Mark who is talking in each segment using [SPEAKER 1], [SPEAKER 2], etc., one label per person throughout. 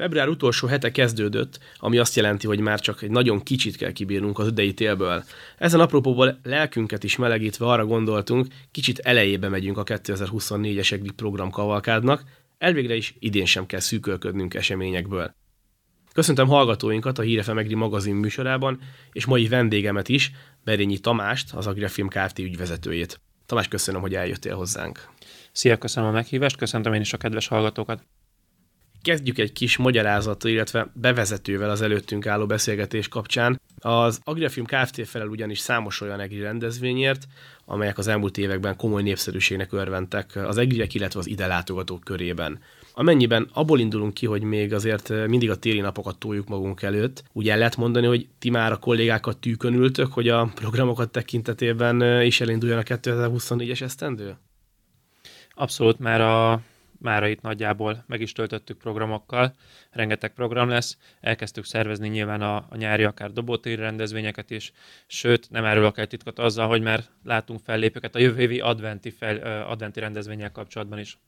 [SPEAKER 1] Február utolsó hete kezdődött, ami azt jelenti, hogy már csak egy nagyon kicsit kell kibírnunk az idei télből. Ezen apropóból lelkünket is melegítve arra gondoltunk, kicsit elejébe megyünk a 2024-es EGRI program kavalkádnak, elvégre is idén sem kell szűkölködnünk eseményekből. Köszöntöm hallgatóinkat a Hírefem EGRI magazin műsorában, és mai vendégemet is, Berényi Tamást, az Agrifilm Kft. ügyvezetőjét. Tamás, köszönöm, hogy eljöttél hozzánk.
[SPEAKER 2] Szia, köszönöm a meghívást, köszöntöm én is a kedves hallgatókat.
[SPEAKER 1] Kezdjük egy kis magyarázattal, illetve bevezetővel az előttünk álló beszélgetés kapcsán. Az Agrifilm Kft. felel ugyanis számos olyan egri rendezvényért, amelyek az elmúlt években komoly népszerűségnek örventek az egriek, illetve az ide látogatók körében. Amennyiben abból indulunk ki, hogy még azért mindig a téli napokat toljuk magunk előtt, úgy el lehet mondani, hogy ti már a kollégákat tűkön ültök, hogy a programokat tekintetében is elinduljon a 2024-es esztendő?
[SPEAKER 2] Abszolút már a mára itt nagyjából meg is töltöttük programokkal, rengeteg program lesz, elkezdtük szervezni nyilván a, a nyári, akár dobótéri rendezvényeket is, sőt, nem árulok el titkot azzal, hogy már látunk fellépőket a jövő évi adventi, fel, adventi rendezvények kapcsolatban is.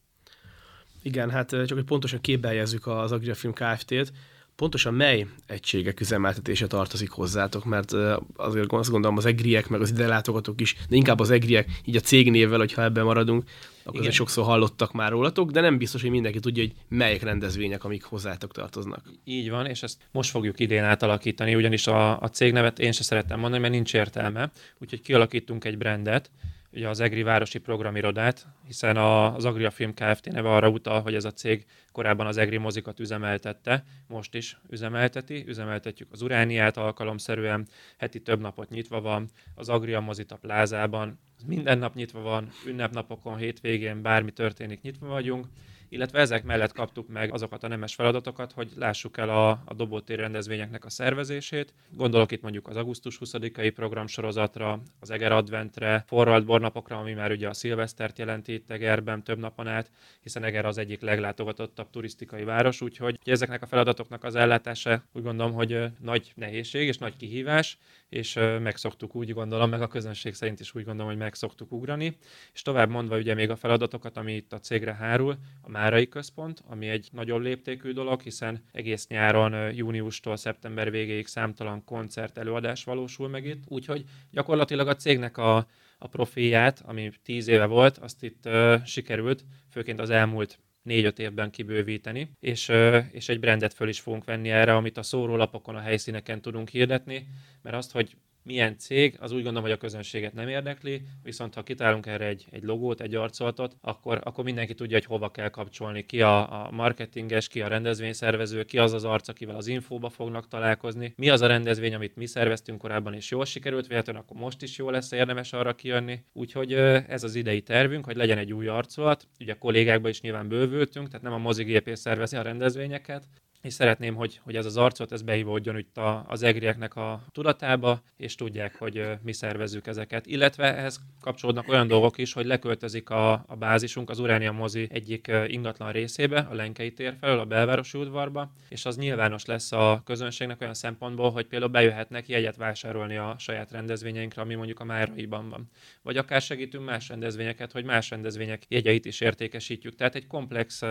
[SPEAKER 1] Igen, hát csak hogy pontosan képbeljezzük az Agrifilm Kft-t, pontosan mely egységek üzemeltetése tartozik hozzátok, mert azért azt gondolom az egriek, meg az ide látogatók is, de inkább az egriek, így a cégnévvel, hogyha ebben maradunk, akkor azért sokszor hallottak már rólatok, de nem biztos, hogy mindenki tudja, hogy melyek rendezvények, amik hozzátok tartoznak.
[SPEAKER 2] Így van, és ezt most fogjuk idén átalakítani, ugyanis a, a cégnevet én se szerettem mondani, mert nincs értelme, úgyhogy kialakítunk egy brandet, ugye az EGRI városi programirodát, hiszen a, az Agria Film Kft. neve arra utal, hogy ez a cég korábban az EGRI mozikat üzemeltette, most is üzemelteti, üzemeltetjük az Urániát alkalomszerűen, heti több napot nyitva van, az Agria mozit a plázában, minden nap nyitva van, ünnepnapokon, hétvégén, bármi történik, nyitva vagyunk, illetve ezek mellett kaptuk meg azokat a nemes feladatokat, hogy lássuk el a, a dobótér rendezvényeknek a szervezését. Gondolok itt mondjuk az augusztus 20-ai programsorozatra, az Eger Adventre, forralt bornapokra, ami már ugye a szilvesztert jelenti itt Egerben több napon át, hiszen Eger az egyik leglátogatottabb turisztikai város, úgyhogy ezeknek a feladatoknak az ellátása úgy gondolom, hogy nagy nehézség és nagy kihívás, és megszoktuk úgy gondolom, meg a közönség szerint is úgy gondolom, hogy megszoktuk ugrani. És tovább mondva ugye még a feladatokat, ami itt a cégre hárul, a Márai Központ, ami egy nagyobb léptékű dolog, hiszen egész nyáron, júniustól szeptember végéig számtalan koncert előadás valósul meg itt, úgyhogy gyakorlatilag a cégnek a, a profilját, ami tíz éve volt, azt itt uh, sikerült, főként az elmúlt négy-öt évben kibővíteni, és, és egy brandet föl is fogunk venni erre, amit a szórólapokon, a helyszíneken tudunk hirdetni, mert azt, hogy milyen cég, az úgy gondolom, hogy a közönséget nem érdekli, viszont ha kitálunk erre egy, egy logót, egy arcoltot, akkor, akkor mindenki tudja, hogy hova kell kapcsolni. Ki a, a marketinges, ki a rendezvényszervező, ki az az arc, akivel az infóba fognak találkozni, mi az a rendezvény, amit mi szerveztünk korábban, és jól sikerült, véletlenül akkor most is jó lesz érdemes arra kijönni. Úgyhogy ez az idei tervünk, hogy legyen egy új arcolat. Ugye a kollégákban is nyilván bővültünk, tehát nem a mozigépész szervezi a rendezvényeket, és szeretném, hogy, hogy ez az arcot ez beivódjon itt a, az egrieknek a tudatába, és tudják, hogy mi szervezzük ezeket. Illetve ehhez kapcsolódnak olyan dolgok is, hogy leköltözik a, a bázisunk az Uránia mozi egyik ingatlan részébe, a Lenkei tér felől, a belvárosi udvarba, és az nyilvános lesz a közönségnek olyan szempontból, hogy például bejöhetnek jegyet vásárolni a saját rendezvényeinkre, ami mondjuk a Máraiban van. Vagy akár segítünk más rendezvényeket, hogy más rendezvények jegyeit is értékesítjük. Tehát egy komplex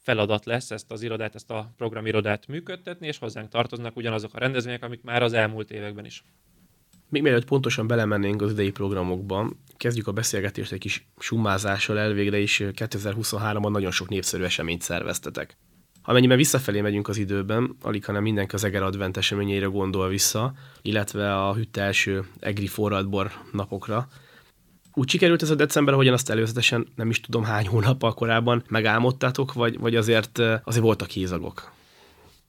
[SPEAKER 2] feladat lesz ezt az irodát, ezt a programirodát irodát működtetni, és hozzánk tartoznak ugyanazok a rendezvények, amik már az elmúlt években is.
[SPEAKER 1] Még mielőtt pontosan belemennénk az idei programokban, kezdjük a beszélgetést egy kis summázással elvégre is 2023-ban nagyon sok népszerű eseményt szerveztetek. Amennyiben visszafelé megyünk az időben, alig hanem az Eger Advent eseményeire gondol vissza, illetve a hütte első egri forradbor napokra. Úgy sikerült ez a december, ahogyan azt előzetesen nem is tudom hány hónappal korábban megálmodtátok, vagy, vagy azért, azért voltak hézagok?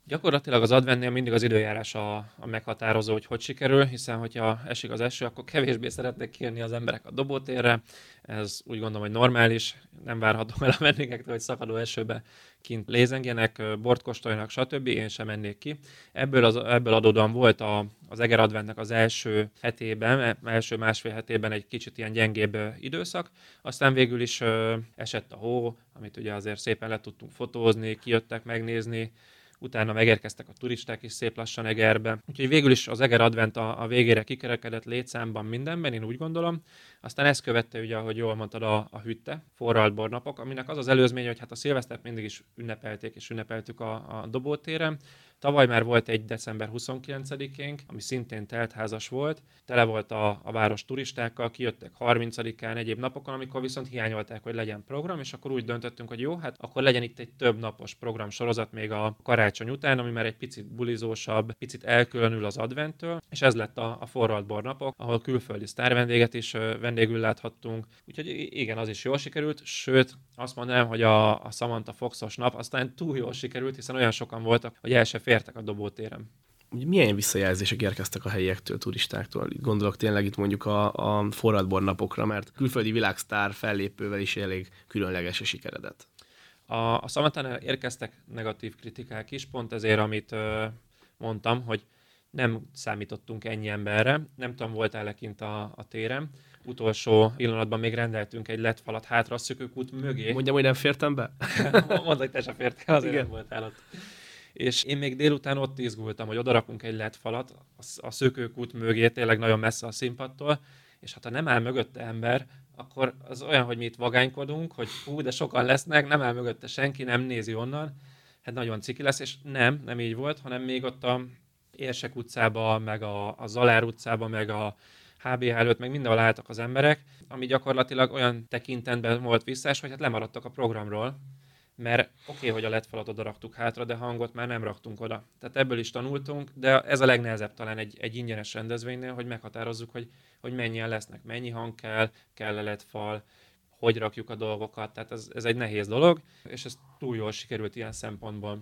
[SPEAKER 2] Gyakorlatilag az adventnél mindig az időjárás a, a meghatározó, hogy hogy sikerül, hiszen hogyha esik az eső, akkor kevésbé szeretnek kérni az emberek a dobótérre. Ez úgy gondolom, hogy normális, nem várhatom el a vendégektől, hogy szakadó esőbe kint lézengjenek, bort kóstoljanak, stb. Én sem mennék ki. Ebből, az, ebből adódóan volt a, az Eger Adventnek az első hetében, e, első másfél hetében egy kicsit ilyen gyengébb időszak, aztán végül is esett a hó, amit ugye azért szépen le tudtunk fotózni, kijöttek megnézni, utána megérkeztek a turisták is szép lassan Egerbe. Úgyhogy végül is az Eger Advent a, a végére kikerekedett létszámban mindenben, én úgy gondolom. Aztán ezt követte, ugye, ahogy jól mondtad, a, a hütte, forralt napok, aminek az az előzménye, hogy hát a szilvesztert mindig is ünnepelték és ünnepeltük a, a dobótéren. Tavaly már volt egy december 29-énk, ami szintén teltházas volt, tele volt a, a város turistákkal, kijöttek 30-án, egyéb napokon, amikor viszont hiányolták, hogy legyen program, és akkor úgy döntöttünk, hogy jó, hát akkor legyen itt egy több napos program sorozat még a karácsony után, ami már egy picit bulizósabb, picit elkülönül az adventtől, és ez lett a, a forralt bornapok, ahol külföldi sztárvendéget is vendégül láthattunk. Úgyhogy igen, az is jól sikerült, sőt, azt mondanám, hogy a, a Samantha Foxos nap aztán túl jól sikerült, hiszen olyan sokan voltak, hogy el se fértek a dobótéren.
[SPEAKER 1] Milyen visszajelzések érkeztek a helyiektől, turistáktól? Gondolok tényleg itt mondjuk a, a forradbor napokra, mert külföldi világsztár fellépővel is elég különleges a sikeredet.
[SPEAKER 2] A, a Samatánál érkeztek negatív kritikák is, pont ezért, amit ö, mondtam, hogy nem számítottunk ennyi emberre, nem tudom, voltál-e kint a, a téren, utolsó pillanatban még rendeltünk egy lett falat hátra a szökőkút mögé.
[SPEAKER 1] Mondjam, hogy nem fértem be?
[SPEAKER 2] Mondd, hogy te sem fértél, azért Igen. nem voltál ott. És én még délután ott izgultam, hogy odarakunk egy lett falat a szökőkút mögé, tényleg nagyon messze a színpadtól, és hát ha nem áll mögötte ember, akkor az olyan, hogy mi itt vagánykodunk, hogy hú, de sokan lesznek, nem áll mögötte senki, nem nézi onnan, hát nagyon ciki lesz, és nem, nem így volt, hanem még ott a Érsek utcába, meg a, a Zalár utcába, meg a HBH előtt, meg mindenhol álltak az emberek, ami gyakorlatilag olyan tekintetben volt visszás, hogy hát lemaradtak a programról, mert oké, okay, hogy a LED falat oda raktuk hátra, de hangot már nem raktunk oda. Tehát ebből is tanultunk, de ez a legnehezebb talán egy, egy ingyenes rendezvénynél, hogy meghatározzuk, hogy, hogy mennyien lesznek, mennyi hang kell, kell-e LED fal, hogy rakjuk a dolgokat, tehát ez, ez egy nehéz dolog, és ez túl jól sikerült ilyen szempontból.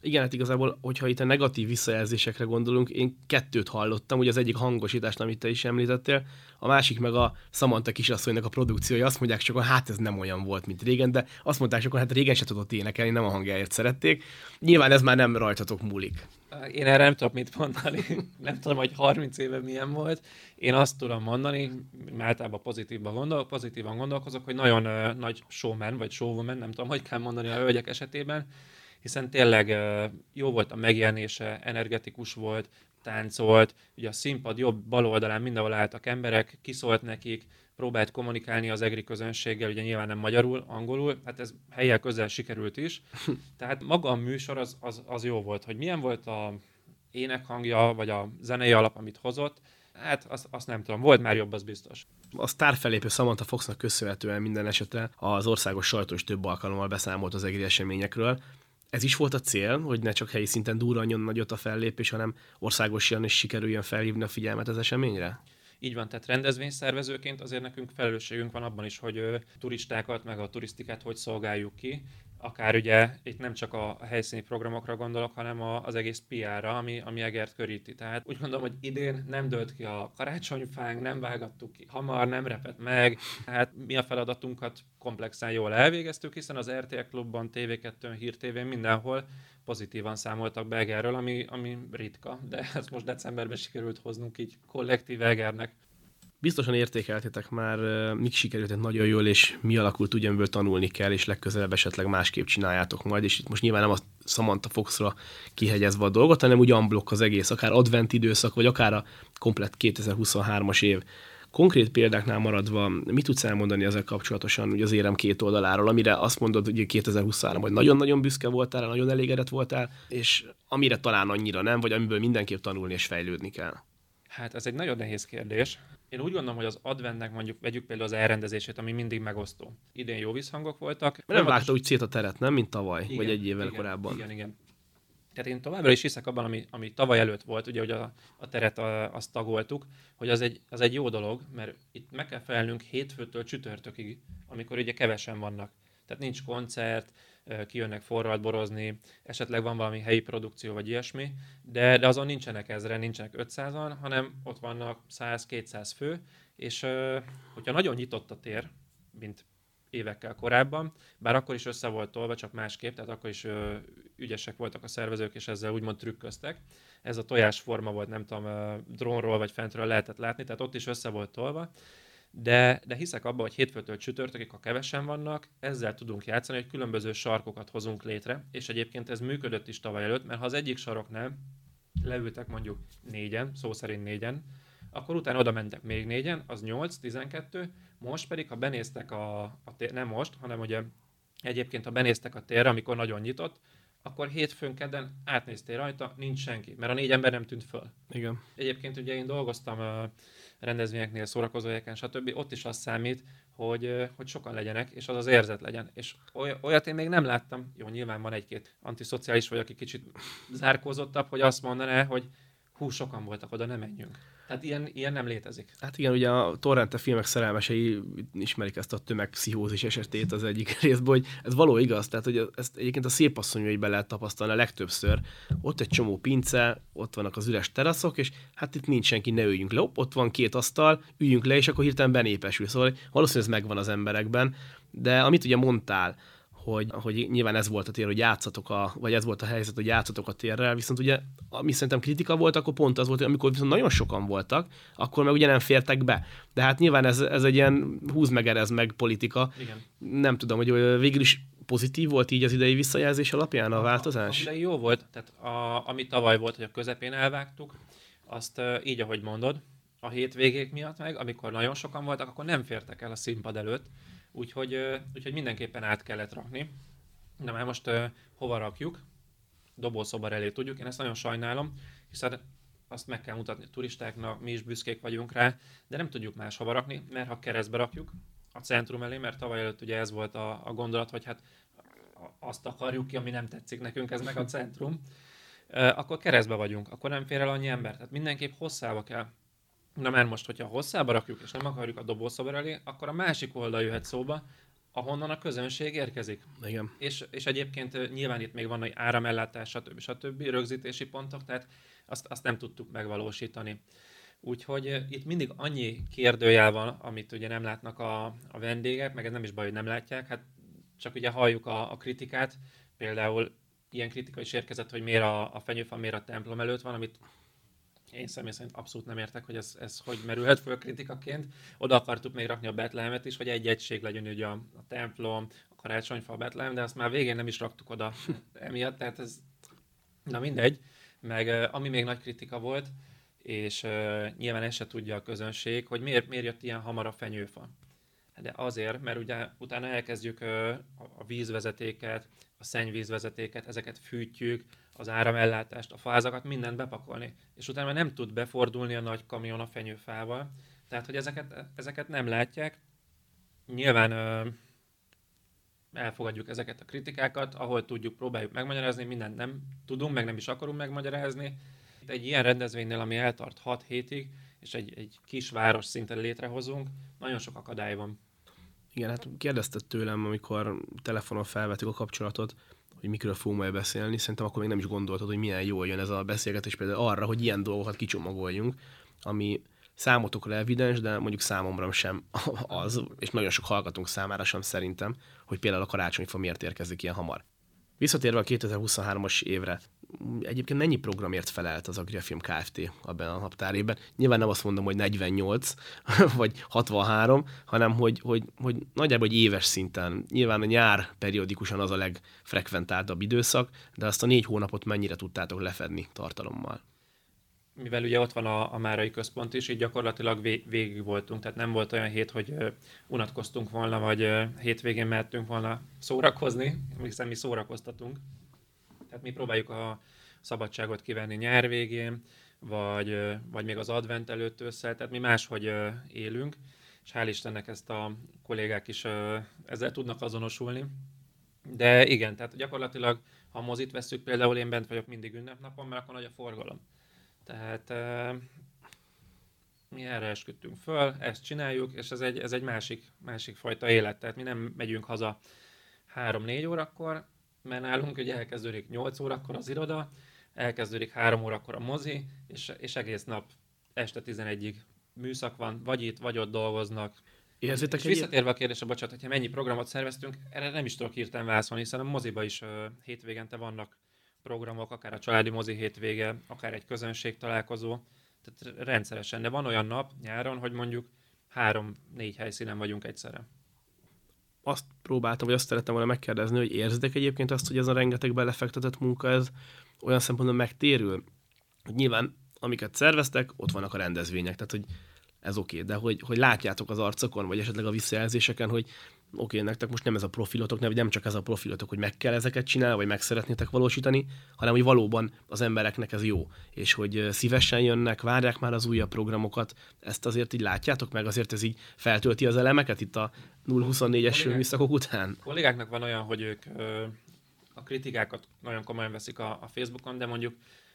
[SPEAKER 1] Igen, hát igazából, hogyha itt a negatív visszajelzésekre gondolunk, én kettőt hallottam, ugye az egyik hangosítást, amit te is említettél, a másik meg a Samantha kisasszonynak a produkciója, azt mondják sokan, hát ez nem olyan volt, mint régen, de azt mondták sokan, hát régen se tudott énekelni, nem a hangjáért szerették. Nyilván ez már nem rajtatok múlik.
[SPEAKER 2] Én erre nem tudok mit mondani. nem tudom, hogy 30 éve milyen volt. Én azt tudom mondani, általában pozitívban gondol, pozitívan gondolkozok, hogy nagyon uh, nagy showman, vagy showwoman, nem tudom, hogy kell mondani a hölgyek esetében, hiszen tényleg jó volt a megjelenése, energetikus volt, táncolt, ugye a színpad jobb bal oldalán mindenhol álltak emberek, kiszólt nekik, próbált kommunikálni az egri közönséggel, ugye nyilván nem magyarul, angolul, hát ez helyel közel sikerült is. Tehát maga a műsor az, az, az jó volt, hogy milyen volt a énekhangja, vagy a zenei alap, amit hozott, hát azt, azt nem tudom, volt már jobb, az biztos.
[SPEAKER 1] A sztárfelépő Samantha Foxnak köszönhetően minden esetre az országos sajtó is több alkalommal beszámolt az egri eseményekről ez is volt a cél, hogy ne csak helyi szinten durranjon nagyot a fellépés, hanem országosan is sikerüljön felhívni a figyelmet az eseményre?
[SPEAKER 2] Így van, tehát rendezvényszervezőként azért nekünk felelősségünk van abban is, hogy turistákat, meg a turisztikát hogy szolgáljuk ki, akár ugye itt nem csak a helyszíni programokra gondolok, hanem az egész PR-ra, ami, ami Egert köríti. Tehát úgy gondolom, hogy idén nem dölt ki a karácsonyfánk, nem vágattuk ki hamar, nem repet meg, tehát mi a feladatunkat komplexen jól elvégeztük, hiszen az RTL klubban, TV2-n, Hír TV mindenhol pozitívan számoltak be Egerről, ami, ami ritka, de ezt most decemberben sikerült hoznunk így kollektív Egernek.
[SPEAKER 1] Biztosan értékeltétek már, mik sikerült nagyon jól, és mi alakult, ugyanből tanulni kell, és legközelebb esetleg másképp csináljátok majd, és itt most nyilván nem a Samantha Foxra kihegyezve a dolgot, hanem úgy unblock az egész, akár advent időszak, vagy akár a komplet 2023-as év. Konkrét példáknál maradva, mit tudsz elmondani ezzel kapcsolatosan ugye az érem két oldaláról, amire azt mondod, hogy 2023 hogy nagyon-nagyon büszke voltál, nagyon elégedett voltál, és amire talán annyira nem, vagy amiből mindenképp tanulni és fejlődni kell?
[SPEAKER 2] Hát ez egy nagyon nehéz kérdés. Én úgy gondolom, hogy az adventnek mondjuk vegyük például az elrendezését, ami mindig megosztó. Idén jó visszhangok voltak.
[SPEAKER 1] Nem vágta úgy szét a teret, nem? Mint tavaly, igen, vagy egy évvel
[SPEAKER 2] igen,
[SPEAKER 1] korábban.
[SPEAKER 2] Igen, igen. Tehát én továbbra is hiszek abban, ami, ami tavaly előtt volt, ugye, hogy a, a teret a, azt tagoltuk, hogy az egy, az egy jó dolog, mert itt meg kell felelnünk hétfőtől csütörtökig, amikor ugye kevesen vannak. Tehát nincs koncert, kijönnek forralt borozni, esetleg van valami helyi produkció vagy ilyesmi, de, de azon nincsenek ezre, nincsenek 500-an, hanem ott vannak 100-200 fő, és hogyha nagyon nyitott a tér, mint évekkel korábban, bár akkor is össze volt tolva, csak másképp, tehát akkor is ö, ügyesek voltak a szervezők, és ezzel úgymond trükköztek. Ez a tojásforma volt, nem tudom, drónról vagy fentről lehetett látni, tehát ott is össze volt tolva, de, de hiszek abban, hogy hétfőtől csütörtökig, ha kevesen vannak, ezzel tudunk játszani, hogy különböző sarkokat hozunk létre, és egyébként ez működött is tavaly előtt, mert ha az egyik saroknál leültek mondjuk négyen, szó szerint négyen, akkor utána oda mentek még négyen, az 8, 12, most pedig, ha benéztek a, a tér, nem most, hanem ugye egyébként, ha benéztek a térre, amikor nagyon nyitott, akkor hétfőn kedden átnéztél rajta, nincs senki, mert a négy ember nem tűnt föl.
[SPEAKER 1] Igen.
[SPEAKER 2] Egyébként ugye én dolgoztam uh, rendezvényeknél, szórakozóhelyeken, stb. Ott is az számít, hogy, hogy sokan legyenek, és az az érzet legyen. És oly, olyat én még nem láttam, jó, nyilván van egy-két antiszociális vagy, aki kicsit zárkózottabb, hogy azt mondaná, hogy hú, sokan voltak oda, nem menjünk. Tehát ilyen, ilyen nem létezik.
[SPEAKER 1] Hát igen, ugye a Torrente filmek szerelmesei ismerik ezt a tömegpszichózis esetét az egyik részből, hogy ez való igaz, tehát hogy ezt egyébként a szép asszonyaiban lehet tapasztalni a legtöbbször. Ott egy csomó pince, ott vannak az üres teraszok, és hát itt nincs senki, ne üljünk le. Ott van két asztal, üljünk le, és akkor hirtelen benépesül. Szóval valószínűleg ez megvan az emberekben. De amit ugye mondtál, hogy, hogy nyilván ez volt a tér, hogy játszatok a, vagy ez volt a helyzet, hogy játszatok a térrel, viszont ugye, ami szerintem kritika volt, akkor pont az volt, hogy amikor viszont nagyon sokan voltak, akkor meg ugye nem fértek be. De hát nyilván ez, ez egy ilyen húz meg, erez meg politika.
[SPEAKER 2] Igen.
[SPEAKER 1] Nem tudom, hogy végül is pozitív volt így az idei visszajelzés alapján a változás?
[SPEAKER 2] De jó volt, tehát a, ami tavaly volt, hogy a közepén elvágtuk, azt így, ahogy mondod, a hétvégék miatt meg, amikor nagyon sokan voltak, akkor nem fértek el a színpad előtt, úgyhogy, úgyhogy mindenképpen át kellett rakni. De már most hova rakjuk? Dobószobar elé tudjuk. Én ezt nagyon sajnálom, hiszen azt meg kell mutatni a turistáknak, mi is büszkék vagyunk rá, de nem tudjuk máshova rakni, mert ha keresztbe rakjuk a centrum elé, mert tavaly előtt ugye ez volt a, a gondolat, hogy hát azt akarjuk ki, ami nem tetszik nekünk, ez meg a centrum, akkor keresztbe vagyunk, akkor nem fér el annyi ember. Tehát mindenképp hosszába kell Na mert most, hogyha hosszába rakjuk, és nem akarjuk a dobószobar elé, akkor a másik oldal jöhet szóba, ahonnan a közönség érkezik.
[SPEAKER 1] Igen.
[SPEAKER 2] És, és egyébként nyilván itt még van egy áramellátás, stb. stb. rögzítési pontok, tehát azt, azt nem tudtuk megvalósítani. Úgyhogy itt mindig annyi kérdőjel van, amit ugye nem látnak a, a vendégek, meg ez nem is baj, hogy nem látják, hát csak ugye halljuk a, a kritikát, például ilyen kritika is érkezett, hogy miért a, a fenyőfa miért a templom előtt van, amit én személy szerint abszolút nem értek, hogy ez, ez hogy merülhet föl kritikaként. Oda akartuk még rakni a Betlehemet is, hogy egy egység legyen ugye a, a templom, a karácsonyfa, a Betlehem, de azt már végén nem is raktuk oda emiatt, tehát ez, na mindegy. Meg ami még nagy kritika volt, és uh, nyilván ezt se tudja a közönség, hogy miért, miért jött ilyen hamar a fenyőfa. De azért, mert ugye utána elkezdjük a vízvezetéket, a szennyvízvezetéket, ezeket fűtjük, az áramellátást, a fázakat, mindent bepakolni. És utána nem tud befordulni a nagy kamion a fenyőfával. Tehát, hogy ezeket, ezeket nem látják. Nyilván elfogadjuk ezeket a kritikákat, ahol tudjuk, próbáljuk megmagyarázni, mindent nem tudunk, meg nem is akarunk megmagyarázni. Egy ilyen rendezvénynél, ami eltart 6 hétig, és egy, egy kis város szinten létrehozunk, nagyon sok akadály van.
[SPEAKER 1] Igen, hát kérdezted tőlem, amikor telefonon felvettük a kapcsolatot, hogy mikről fogunk majd beszélni, szerintem akkor még nem is gondoltad, hogy milyen jól jön ez a beszélgetés például arra, hogy ilyen dolgokat kicsomagoljunk, ami számotokra evidens, de mondjuk számomra sem az, és nagyon sok hallgatunk számára sem szerintem, hogy például a karácsonyfa miért érkezik ilyen hamar. Visszatérve a 2023-as évre, egyébként mennyi programért felelt az Agriafilm Kft. abban a naptárében? Nyilván nem azt mondom, hogy 48 vagy 63, hanem hogy, hogy, hogy nagyjából egy éves szinten. Nyilván a nyár periódikusan az a legfrekventáltabb időszak, de azt a négy hónapot mennyire tudtátok lefedni tartalommal?
[SPEAKER 2] mivel ugye ott van a, a Márai Központ is, így gyakorlatilag vég, végig voltunk, tehát nem volt olyan hét, hogy unatkoztunk volna, vagy hétvégén mehetünk volna szórakozni, hiszen mi szórakoztatunk. Tehát mi próbáljuk a szabadságot kivenni nyár végén, vagy, vagy még az advent előtt össze, tehát mi máshogy élünk, és hál' Istennek ezt a kollégák is ezzel tudnak azonosulni. De igen, tehát gyakorlatilag, ha a mozit veszük, például én bent vagyok mindig ünnepnapon, mert akkor nagy a forgalom tehát mi erre esküdtünk föl, ezt csináljuk, és ez egy, ez egy másik, másik fajta élet. Tehát mi nem megyünk haza 3-4 órakor, mert nálunk ugye elkezdődik 8 órakor az iroda, elkezdődik 3 órakor a mozi, és, és egész nap este 11-ig műszak van, vagy itt, vagy ott dolgoznak.
[SPEAKER 1] Érzitek
[SPEAKER 2] és visszatérve a kérdésre, bocsánat, hogyha mennyi programot szerveztünk, erre nem is tudok hirtelen válaszolni, hiszen a moziba is uh, hétvégente vannak programok, akár a családi mozi hétvége, akár egy közönség találkozó, tehát rendszeresen. De van olyan nap nyáron, hogy mondjuk három-négy helyszínen vagyunk egyszerre.
[SPEAKER 1] Azt próbáltam, vagy azt szerettem volna megkérdezni, hogy érzitek egyébként azt, hogy ez a rengeteg belefektetett munka, ez olyan szempontból megtérül? Hogy nyilván, amiket szerveztek, ott vannak a rendezvények, tehát hogy ez oké, okay, de hogy, hogy látjátok az arcokon, vagy esetleg a visszajelzéseken, hogy oké, okay, nektek most nem ez a profilotok, nem, nem csak ez a profilotok, hogy meg kell ezeket csinálni, vagy meg szeretnétek valósítani, hanem hogy valóban az embereknek ez jó, és hogy szívesen jönnek, várják már az újabb programokat, ezt azért így látjátok meg, azért ez így feltölti az elemeket itt a 0-24-es műszakok után?
[SPEAKER 2] A kollégáknak van olyan, hogy ők ö, a kritikákat nagyon komolyan veszik a, a Facebookon, de mondjuk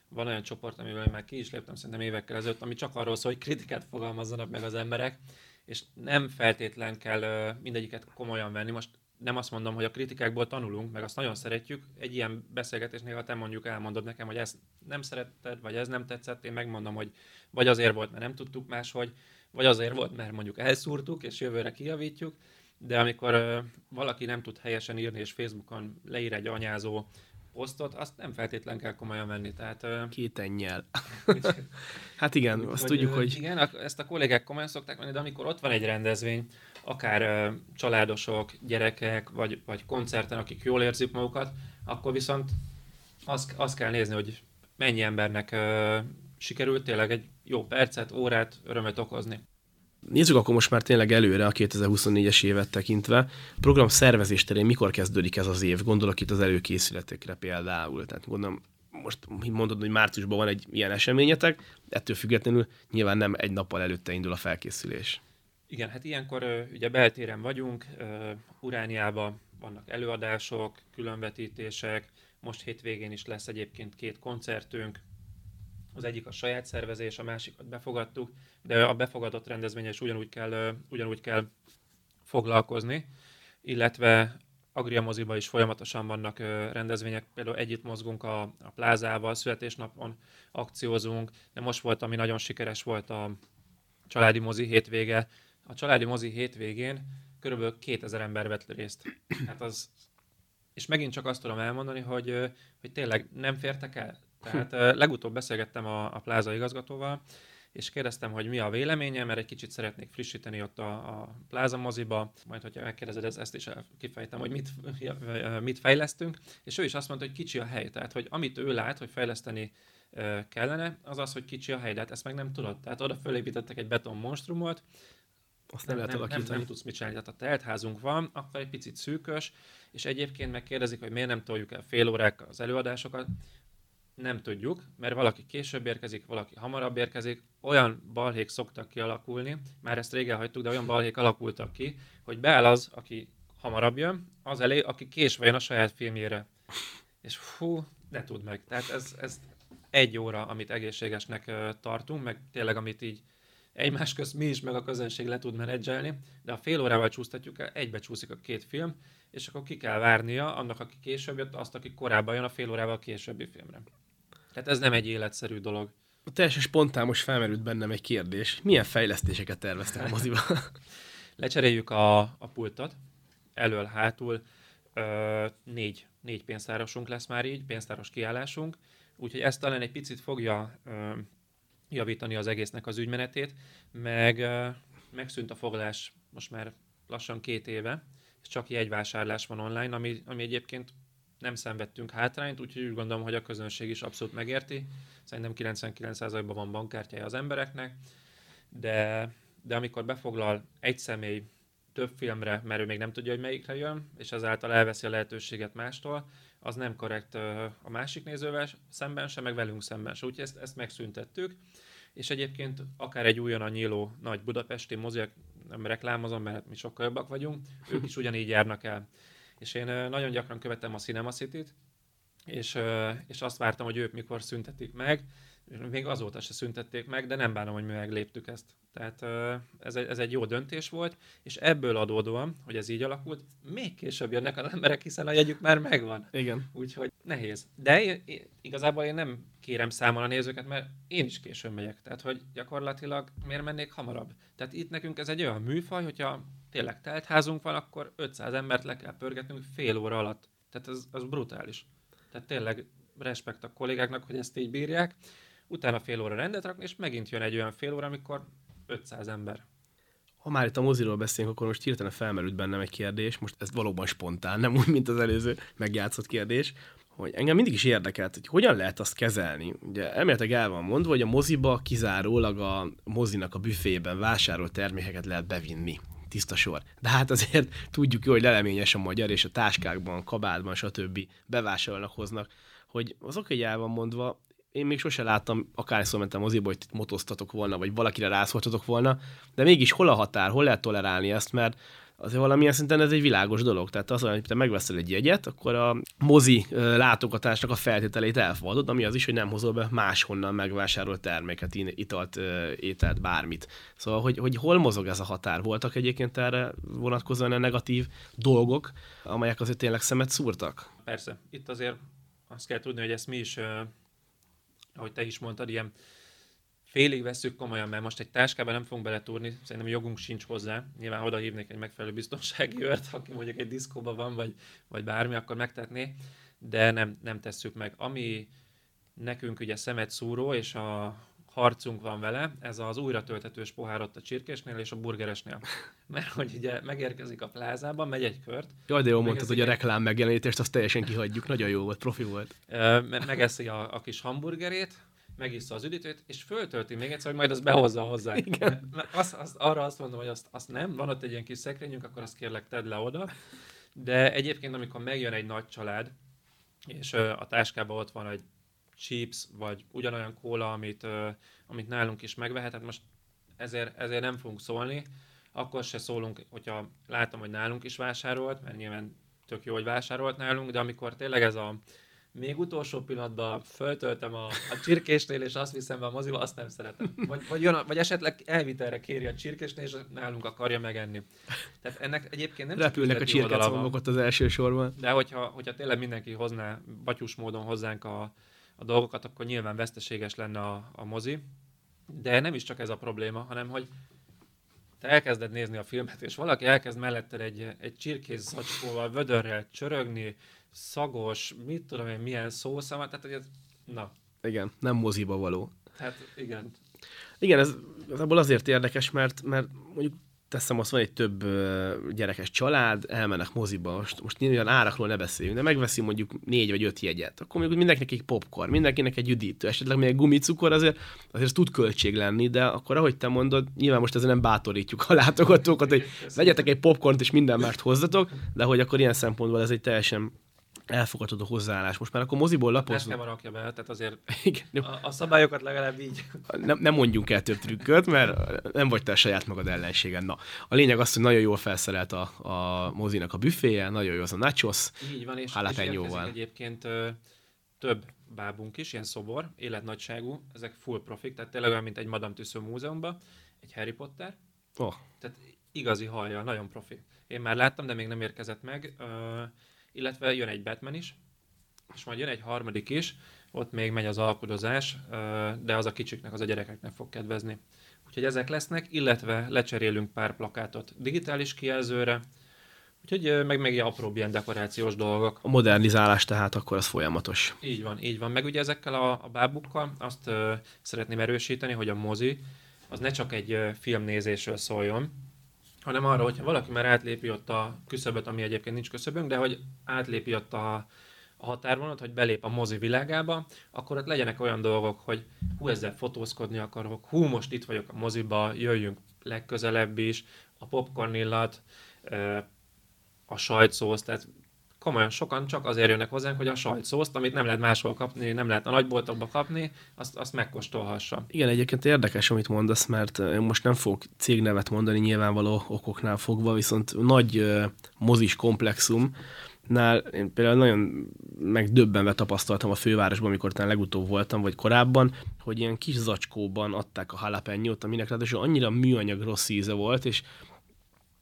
[SPEAKER 2] van olyan csoport, amivel már ki is léptem szerintem évekkel ezelőtt, ami csak arról szól, hogy kritikát fogalmazzanak meg az emberek, és nem feltétlen kell mindegyiket komolyan venni. Most nem azt mondom, hogy a kritikákból tanulunk, meg azt nagyon szeretjük. Egy ilyen beszélgetésnél, ha te mondjuk elmondod nekem, hogy ezt nem szeretted, vagy ez nem tetszett, én megmondom, hogy vagy azért volt, mert nem tudtuk máshogy, vagy azért volt, mert mondjuk elszúrtuk, és jövőre kijavítjuk. De amikor uh, valaki nem tud helyesen írni, és Facebookon leír egy anyázó posztot, azt nem feltétlen kell komolyan venni. Tehát,
[SPEAKER 1] Két ennyel. hát igen, azt hogy, tudjuk, hogy...
[SPEAKER 2] Igen, ezt a kollégák komolyan szokták venni, de amikor ott van egy rendezvény, akár családosok, gyerekek, vagy, vagy koncerten, akik jól érzik magukat, akkor viszont azt, azt kell nézni, hogy mennyi embernek sikerült tényleg egy jó percet, órát, örömet okozni.
[SPEAKER 1] Nézzük akkor most már tényleg előre a 2024-es évet tekintve. Program szervezés terén mikor kezdődik ez az év? Gondolok itt az előkészületekre például. Tehát gondolom, most mondod, hogy márciusban van egy ilyen eseményetek, ettől függetlenül nyilván nem egy nappal előtte indul a felkészülés.
[SPEAKER 2] Igen, hát ilyenkor ugye beltéren vagyunk, Urániában vannak előadások, különvetítések, most hétvégén is lesz egyébként két koncertünk, az egyik a saját szervezés, a másikat befogadtuk, de a befogadott rendezvénye is ugyanúgy kell, ugyanúgy kell foglalkozni, illetve Agria moziba is folyamatosan vannak rendezvények, például együtt mozgunk a, a plázával, születésnapon akciózunk, de most volt, ami nagyon sikeres volt a családi mozi hétvége. A családi mozi hétvégén körülbelül 2000 ember vett részt. Hát az, és megint csak azt tudom elmondani, hogy, hogy tényleg nem fértek el. Tehát legutóbb beszélgettem a, a pláza igazgatóval, és kérdeztem, hogy mi a véleménye, mert egy kicsit szeretnék frissíteni ott a, a pláza moziba, majd hogyha megkérdezed, ezt, ezt is kifejtem, hogy mit, mit fejlesztünk, és ő is azt mondta, hogy kicsi a hely, tehát hogy amit ő lát, hogy fejleszteni kellene, az az, hogy kicsi a hely, de hát ezt meg nem tudod. Tehát oda fölépítettek egy beton monstrumot, azt nem, nem lehet nem, nem, nem tudsz mit csinálni. Tehát a teltházunk van, akkor egy picit szűkös, és egyébként megkérdezik, hogy miért nem toljuk el fél órák az előadásokat nem tudjuk, mert valaki később érkezik, valaki hamarabb érkezik. Olyan balhék szoktak kialakulni, már ezt régen hagytuk, de olyan balhék alakultak ki, hogy beáll az, aki hamarabb jön, az elé, aki késve jön a saját filmjére. És fú, ne tud meg. Tehát ez, ez egy óra, amit egészségesnek tartunk, meg tényleg amit így egymás közt mi is, meg a közönség le tud menedzselni, de a fél órával csúsztatjuk el, egybe csúszik a két film, és akkor ki kell várnia annak, aki később jött, azt, aki korábban jön a fél órával a későbbi filmre. Tehát ez nem egy életszerű dolog.
[SPEAKER 1] Teljesen spontán most felmerült bennem egy kérdés. Milyen fejlesztéseket terveztek a moziba?
[SPEAKER 2] Lecseréljük a, a pultot, elől, hátul. Ö, négy, négy pénztárosunk lesz már így, pénztáros kiállásunk. Úgyhogy ez talán egy picit fogja ö, javítani az egésznek az ügymenetét, meg ö, megszűnt a foglalás most már lassan két éve, és csak jegyvásárlás van online, ami, ami egyébként nem szenvedtünk hátrányt, úgyhogy úgy gondolom, hogy a közönség is abszolút megérti. Szerintem 99%-ban van bankkártyája az embereknek, de, de amikor befoglal egy személy több filmre, mert ő még nem tudja, hogy melyikre jön, és ezáltal elveszi a lehetőséget mástól, az nem korrekt a másik nézővel szemben se, meg velünk szemben se. Úgyhogy ezt, ezt megszüntettük. És egyébként akár egy újonnan nyíló nagy budapesti mozi, nem reklámozom, mert mi sokkal jobbak vagyunk, ők is ugyanígy járnak el. És én nagyon gyakran követem a Cinema City-t, és, és azt vártam, hogy ők mikor szüntetik meg, még azóta se szüntették meg, de nem bánom, hogy mi megléptük ezt. Tehát ez egy, ez egy jó döntés volt, és ebből adódóan, hogy ez így alakult, még később jönnek az emberek, hiszen a jegyük már megvan.
[SPEAKER 1] Igen.
[SPEAKER 2] Úgyhogy nehéz. De én, én, igazából én nem kérem számon a nézőket, mert én is későn megyek. Tehát, hogy gyakorlatilag miért mennék hamarabb? Tehát itt nekünk ez egy olyan műfaj, hogyha tényleg teltházunk van, akkor 500 embert le kell pörgetnünk fél óra alatt. Tehát ez, az brutális. Tehát tényleg respekt a kollégáknak, hogy ezt így bírják. Utána fél óra rendet rakni, és megint jön egy olyan fél óra, amikor 500 ember.
[SPEAKER 1] Ha már itt a moziról beszélünk, akkor most hirtelen felmerült bennem egy kérdés, most ez valóban spontán, nem úgy, mint az előző megjátszott kérdés, hogy engem mindig is érdekelt, hogy hogyan lehet azt kezelni. Ugye elméletileg el van mondva, hogy a moziba kizárólag a mozinak a büfében vásárolt termékeket lehet bevinni tiszta sor. De hát azért tudjuk jó, hogy leleményes a magyar, és a táskákban, kabátban, stb. bevásárolnak, hoznak, hogy az oké, el van mondva, én még sose láttam, akárszor mentem moziba, hogy motoztatok volna, vagy valakire rászoltatok volna, de mégis hol a határ, hol lehet tolerálni ezt, mert azért valamilyen szinten ez egy világos dolog. Tehát az, hogy te megveszel egy jegyet, akkor a mozi látogatásnak a feltételeit elfogadod, ami az is, hogy nem hozol be máshonnan megvásárolt terméket, italt, ételt, bármit. Szóval, hogy, hogy hol mozog ez a határ? Voltak egyébként erre vonatkozóan a negatív dolgok, amelyek azért tényleg szemet szúrtak?
[SPEAKER 2] Persze. Itt azért azt kell tudni, hogy ezt mi is, ahogy te is mondtad, ilyen félig veszük komolyan, mert most egy táskába nem fogunk beletúrni, szerintem jogunk sincs hozzá. Nyilván oda hívnék egy megfelelő biztonsági őrt, aki mondjuk egy diszkóban van, vagy, vagy bármi, akkor megtetné, de nem, nem tesszük meg. Ami nekünk ugye szemet szúró, és a harcunk van vele, ez az újra töltetős pohár ott a csirkésnél és a burgeresnél. Mert hogy ugye megérkezik a plázában, megy egy kört.
[SPEAKER 1] Jaj, de jól mondtad, hogy a reklám megjelenítést azt teljesen kihagyjuk. Nagyon jó volt, profi volt.
[SPEAKER 2] Megeszi a, a kis hamburgerét, megissza az üdítőt, és föltölti még egyszer, hogy majd az behozza hozzá. Igen. Azt, azt, arra azt mondom, hogy azt, azt nem, van ott egy ilyen kis szekrényünk, akkor azt kérlek tedd le oda. De egyébként, amikor megjön egy nagy család, és a táskában ott van egy chips, vagy ugyanolyan kóla, amit, amit nálunk is megvehet, most ezért, ezért nem fogunk szólni, akkor se szólunk, hogyha látom, hogy nálunk is vásárolt, mert nyilván tök jó, hogy vásárolt nálunk, de amikor tényleg ez a még utolsó pillanatban föltöltem a, a csirkésnél, és azt viszem be a moziba, azt nem szeretem. Vagy, vagy, jön, vagy esetleg elvitelre kéri a csirkésnél, és nálunk akarja megenni. Tehát ennek egyébként nem
[SPEAKER 1] Repülnek a csirkecombokat ott az első sorban.
[SPEAKER 2] De hogyha, hogyha tényleg mindenki hozná batyus módon hozzánk a, a dolgokat, akkor nyilván veszteséges lenne a, a mozi. De nem is csak ez a probléma, hanem hogy te elkezded nézni a filmet, és valaki elkezd melletted egy, egy csirkész zacskóval, vödörrel csörögni, szagos, mit tudom én, milyen szószám, tehát hogy ez, na.
[SPEAKER 1] Igen, nem moziba való.
[SPEAKER 2] Tehát igen.
[SPEAKER 1] Igen, ez abból azért érdekes, mert, mert mondjuk teszem azt, van egy több gyerekes család, elmennek moziba, most, most olyan árakról ne beszéljünk, de megveszi mondjuk négy vagy öt jegyet, akkor mondjuk mindenkinek egy popcorn, mindenkinek egy üdítő, esetleg még egy gumicukor, azért, azért ez tud költség lenni, de akkor ahogy te mondod, nyilván most ezzel nem bátorítjuk a látogatókat, hogy vegyetek egy popcornt és minden mást hozzatok, de hogy akkor ilyen szempontból ez egy teljesen elfogadható hozzáállás. Most már akkor moziból lapozunk.
[SPEAKER 2] Nem rakja be, tehát azért Igen. A, a, szabályokat legalább így.
[SPEAKER 1] Nem, nem mondjunk el több trükköt, mert nem vagy te a saját magad ellenségen. Na, a lényeg az, hogy nagyon jól felszerelt a, a mozinak a büféje, nagyon jó az a nachos,
[SPEAKER 2] Így van, és, és egyébként ö, több bábunk is, ilyen szobor, életnagyságú, ezek full profik, tehát tényleg olyan, mint egy Madame Tussauds múzeumban, egy Harry Potter. Oh. Tehát igazi hallja, nagyon profi. Én már láttam, de még nem érkezett meg. Ö, illetve jön egy Batman is, és majd jön egy harmadik is, ott még megy az alkudozás, de az a kicsiknek, az a gyerekeknek fog kedvezni. Úgyhogy ezek lesznek, illetve lecserélünk pár plakátot digitális kijelzőre, Úgyhogy meg még apróbb ilyen dekorációs dolgok.
[SPEAKER 1] A modernizálás tehát akkor az folyamatos.
[SPEAKER 2] Így van, így van. Meg ugye ezekkel a, a bábukkal azt ö, szeretném erősíteni, hogy a mozi az ne csak egy ö, filmnézésről szóljon, hanem arra, hogyha valaki már átlépi ott a küszöböt, ami egyébként nincs küszöbünk, de hogy átlépi ott a, a határvonat, hogy belép a mozi világába, akkor ott legyenek olyan dolgok, hogy hú, ezzel fotózkodni akarok, hú, most itt vagyok a moziba, jöjjünk legközelebb is, a popcorn illat, a sajtszósz, tehát komolyan sokan csak azért jönnek hozzánk, hogy a sajtszószt, amit nem lehet máshol kapni, nem lehet a nagyboltokba kapni, azt, azt megkóstolhassa.
[SPEAKER 1] Igen, egyébként érdekes, amit mondasz, mert most nem fogok cégnevet mondani nyilvánvaló okoknál fogva, viszont nagy mozis komplexum, nál én például nagyon megdöbbenve tapasztaltam a fővárosban, amikor talán legutóbb voltam, vagy korábban, hogy ilyen kis zacskóban adták a jalapeno aminek ráadásul annyira műanyag rossz íze volt, és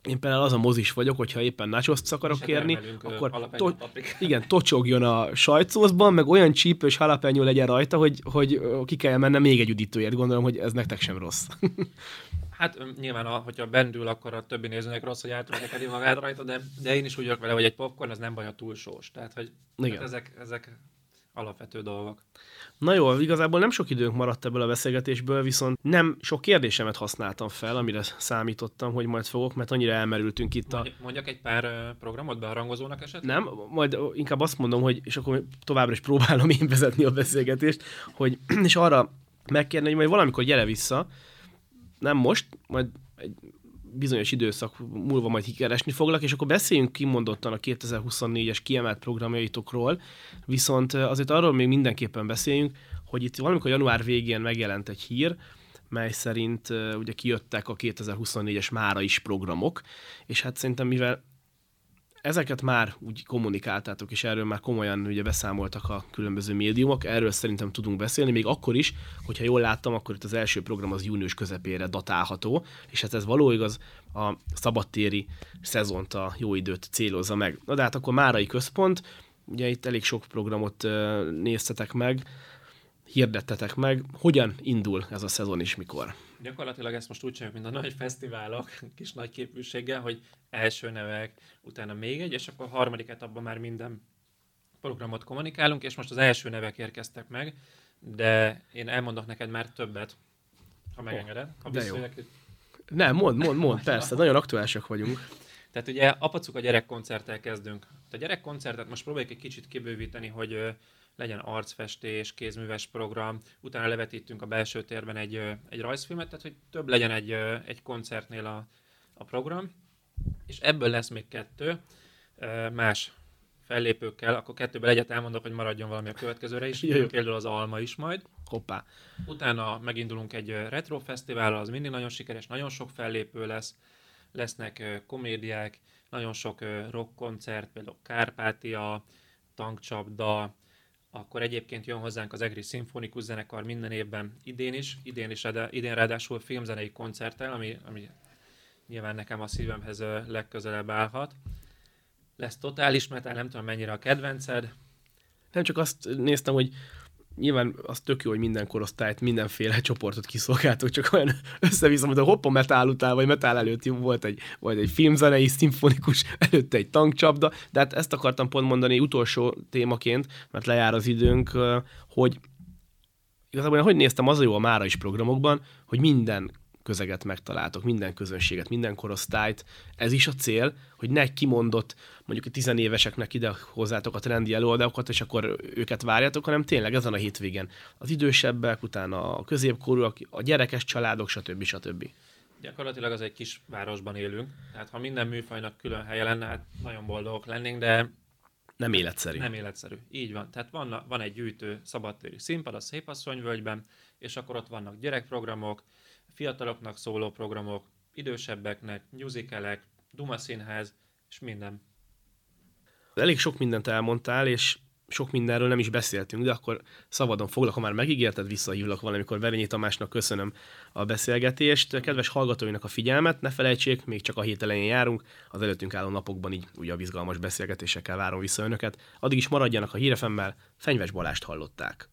[SPEAKER 1] én például az a mozis vagyok, hogyha éppen nachoszt akarok kérni, akkor to- igen, tocsogjon a sajtszószban, meg olyan csípős halapenyó legyen rajta, hogy, hogy ki kell mennem még egy üdítőért. Gondolom, hogy ez nektek sem rossz.
[SPEAKER 2] Hát nyilván, a, hogyha bendül, akkor a többi nézőnek rossz, hogy átvezetedi magát rajta, de, de én is úgy vagyok vele, hogy egy popcorn az nem baj, ha túl sós. Tehát, hogy igen. Hát ezek, ezek alapvető dolgok.
[SPEAKER 1] Na jó, igazából nem sok időnk maradt ebből a beszélgetésből, viszont nem sok kérdésemet használtam fel, amire számítottam, hogy majd fogok, mert annyira elmerültünk itt a...
[SPEAKER 2] Mondjak egy pár programot beharangozónak esetleg?
[SPEAKER 1] Nem, majd inkább azt mondom, hogy, és akkor továbbra is próbálom én vezetni a beszélgetést, hogy, és arra megkérni, hogy majd valamikor gyere vissza, nem most, majd egy bizonyos időszak múlva majd kikeresni foglak, és akkor beszéljünk kimondottan a 2024-es kiemelt programjaitokról, viszont azért arról még mindenképpen beszéljünk, hogy itt valamikor január végén megjelent egy hír, mely szerint uh, ugye kijöttek a 2024-es mára is programok, és hát szerintem mivel ezeket már úgy kommunikáltátok, és erről már komolyan ugye beszámoltak a különböző médiumok, erről szerintem tudunk beszélni, még akkor is, hogyha jól láttam, akkor itt az első program az június közepére datálható, és hát ez való igaz, a szabadtéri szezont, a jó időt célozza meg. Na de hát akkor Márai Központ, ugye itt elég sok programot néztetek meg, hirdettetek meg, hogyan indul ez a szezon és mikor?
[SPEAKER 2] Gyakorlatilag ezt most úgy csináljuk, mint a nagy fesztiválok, kis nagy képviséggel, hogy első nevek, utána még egy, és akkor a harmadik etapban már minden programot kommunikálunk, és most az első nevek érkeztek meg, de én elmondok neked már többet, ha megengeded. Ha
[SPEAKER 1] de jó. Nem, mond, mond, mond, persze, nagyon aktuálisak vagyunk.
[SPEAKER 2] Tehát ugye apacuk a gyerekkoncerttel kezdünk. A gyerekkoncertet most próbáljuk egy kicsit kibővíteni, hogy legyen arcfestés, kézműves program, utána levetítünk a belső térben egy, egy rajzfilmet, tehát hogy több legyen egy, egy koncertnél a, a program, és ebből lesz még kettő más fellépőkkel, akkor kettőből egyet elmondok, hogy maradjon valami a következőre is, például az Alma is majd.
[SPEAKER 1] Hoppá.
[SPEAKER 2] Utána megindulunk egy retro fesztivál, az mindig nagyon sikeres, nagyon sok fellépő lesz, lesznek komédiák, nagyon sok rock koncert, például Kárpátia, tankcsapda, akkor egyébként jön hozzánk az Egri Szimfonikus Zenekar minden évben idén is, idén is idén ráadásul filmzenei koncerttel, ami, ami nyilván nekem a szívemhez legközelebb állhat. Lesz totális metal, nem tudom mennyire a kedvenced.
[SPEAKER 1] Nem csak azt néztem, hogy nyilván az tök jó, hogy minden korosztályt, mindenféle csoportot kiszolgáltok, csak olyan összeviszem, hogy a hoppa metál után, vagy metál előtt volt egy, vagy egy filmzenei, szimfonikus, előtte egy tankcsapda, de hát ezt akartam pont mondani utolsó témaként, mert lejár az időnk, hogy igazából hogy néztem, az a jó a mára is programokban, hogy minden közeget megtaláltok, minden közönséget, minden korosztályt. Ez is a cél, hogy ne kimondott, mondjuk a tizenéveseknek ide hozzátok a trendi előadásokat, és akkor őket várjátok, hanem tényleg ezen a hétvégen az idősebbek, utána a középkorúak, a gyerekes családok, stb. stb.
[SPEAKER 2] Gyakorlatilag az egy kis városban élünk, tehát ha minden műfajnak külön helye lenne, hát nagyon boldogok lennénk, de
[SPEAKER 1] nem életszerű.
[SPEAKER 2] Nem életszerű. Így van. Tehát van, van egy gyűjtő szabadtéri színpad a Szépasszonyvölgyben, és akkor ott vannak gyerekprogramok, fiataloknak szóló programok, idősebbeknek, musicalek, Duma Színház, és minden.
[SPEAKER 1] Elég sok mindent elmondtál, és sok mindenről nem is beszéltünk, de akkor szabadon foglak, ha már megígérted, visszahívlak valamikor Verényi Tamásnak köszönöm a beszélgetést. Kedves hallgatóinak a figyelmet, ne felejtsék, még csak a hét elején járunk, az előttünk álló napokban így ugye a bizgalmas beszélgetésekkel várom vissza önöket. Addig is maradjanak a hírefemmel, Fenyves Balást hallották.